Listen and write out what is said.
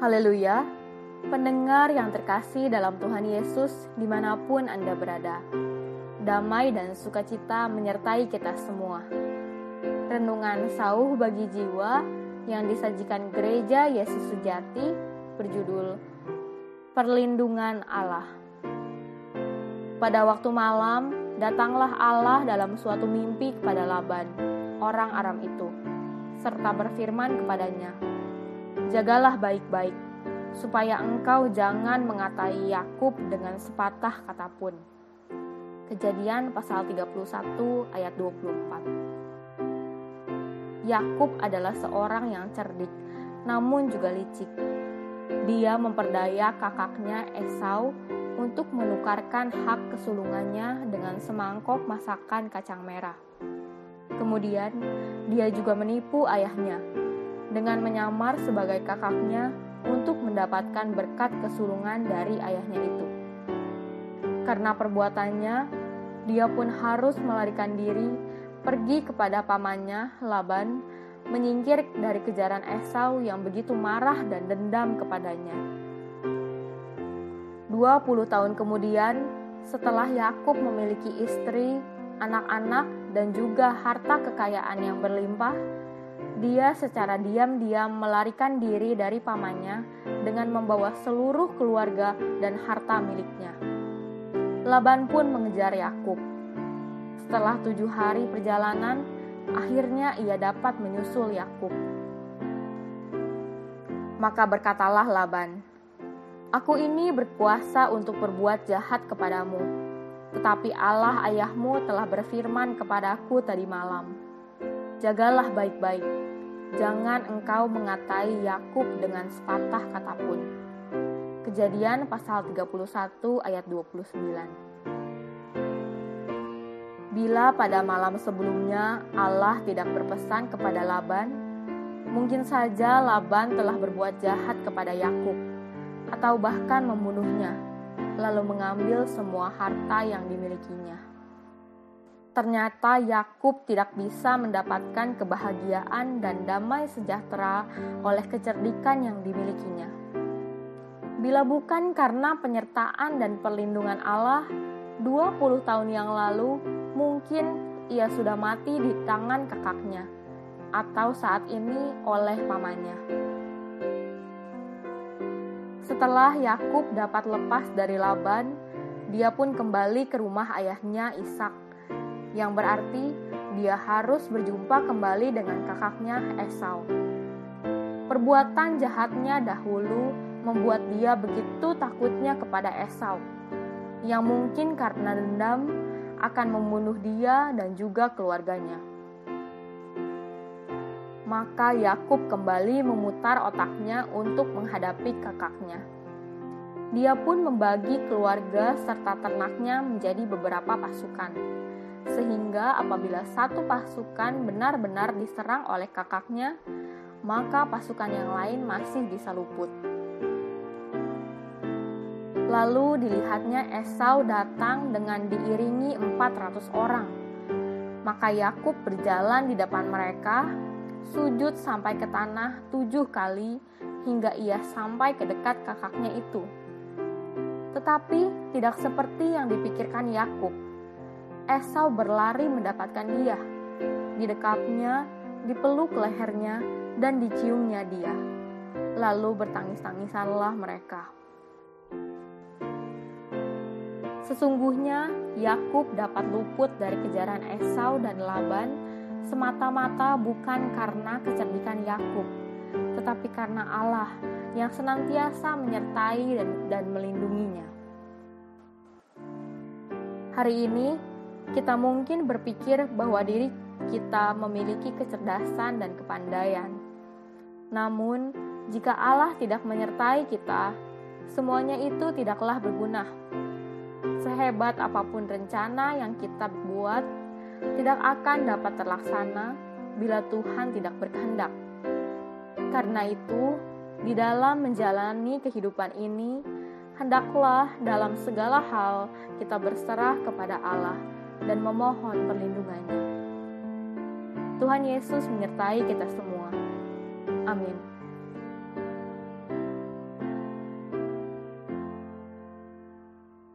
Haleluya, pendengar yang terkasih dalam Tuhan Yesus di mana pun Anda berada. Damai dan sukacita menyertai kita semua. Renungan sauh bagi jiwa yang disajikan gereja Yesus Sejati berjudul Perlindungan Allah. Pada waktu malam, datanglah Allah dalam suatu mimpi kepada Laban, orang Aram itu, serta berfirman kepadanya, Jagalah baik-baik, supaya engkau jangan mengatai Yakub dengan sepatah kata pun. Kejadian pasal 31 ayat 24. Yakub adalah seorang yang cerdik, namun juga licik. Dia memperdaya kakaknya Esau untuk menukarkan hak kesulungannya dengan semangkok masakan kacang merah. Kemudian, dia juga menipu ayahnya dengan menyamar sebagai kakaknya untuk mendapatkan berkat kesulungan dari ayahnya itu. Karena perbuatannya, dia pun harus melarikan diri pergi kepada pamannya Laban, menyingkir dari kejaran Esau yang begitu marah dan dendam kepadanya. 20 tahun kemudian, setelah Yakub memiliki istri, anak-anak, dan juga harta kekayaan yang berlimpah, dia secara diam-diam melarikan diri dari pamannya dengan membawa seluruh keluarga dan harta miliknya. Laban pun mengejar Yakub. Setelah tujuh hari perjalanan, akhirnya ia dapat menyusul Yakub. Maka berkatalah Laban, Aku ini berkuasa untuk berbuat jahat kepadamu, tetapi Allah ayahmu telah berfirman kepadaku tadi malam, Jagalah baik-baik, jangan engkau mengatai Yakub dengan sepatah kata pun. Kejadian pasal 31 ayat 29. Bila pada malam sebelumnya Allah tidak berpesan kepada Laban, mungkin saja Laban telah berbuat jahat kepada Yakub atau bahkan membunuhnya, lalu mengambil semua harta yang dimilikinya ternyata Yakub tidak bisa mendapatkan kebahagiaan dan damai sejahtera oleh kecerdikan yang dimilikinya. Bila bukan karena penyertaan dan perlindungan Allah, 20 tahun yang lalu mungkin ia sudah mati di tangan kakaknya atau saat ini oleh pamannya. Setelah Yakub dapat lepas dari Laban, dia pun kembali ke rumah ayahnya Ishak yang berarti dia harus berjumpa kembali dengan kakaknya Esau. Perbuatan jahatnya dahulu membuat dia begitu takutnya kepada Esau, yang mungkin karena dendam akan membunuh dia dan juga keluarganya. Maka Yakub kembali memutar otaknya untuk menghadapi kakaknya. Dia pun membagi keluarga serta ternaknya menjadi beberapa pasukan sehingga apabila satu pasukan benar-benar diserang oleh kakaknya, maka pasukan yang lain masih bisa luput. Lalu dilihatnya Esau datang dengan diiringi 400 orang. Maka Yakub berjalan di depan mereka, sujud sampai ke tanah tujuh kali hingga ia sampai ke dekat kakaknya itu. Tetapi tidak seperti yang dipikirkan Yakub Esau berlari mendapatkan dia. Didekapnya, dipeluk lehernya, dan diciumnya dia. Lalu bertangis-tangisanlah mereka. Sesungguhnya Yakub dapat luput dari kejaran Esau dan Laban semata-mata bukan karena kecerdikan Yakub, tetapi karena Allah yang senantiasa menyertai dan, dan melindunginya. Hari ini kita mungkin berpikir bahwa diri kita memiliki kecerdasan dan kepandaian. Namun, jika Allah tidak menyertai kita, semuanya itu tidaklah berguna. Sehebat apa pun rencana yang kita buat, tidak akan dapat terlaksana bila Tuhan tidak berkehendak. Karena itu, di dalam menjalani kehidupan ini, hendaklah dalam segala hal kita berserah kepada Allah dan memohon perlindungannya. Tuhan Yesus menyertai kita semua. Amin.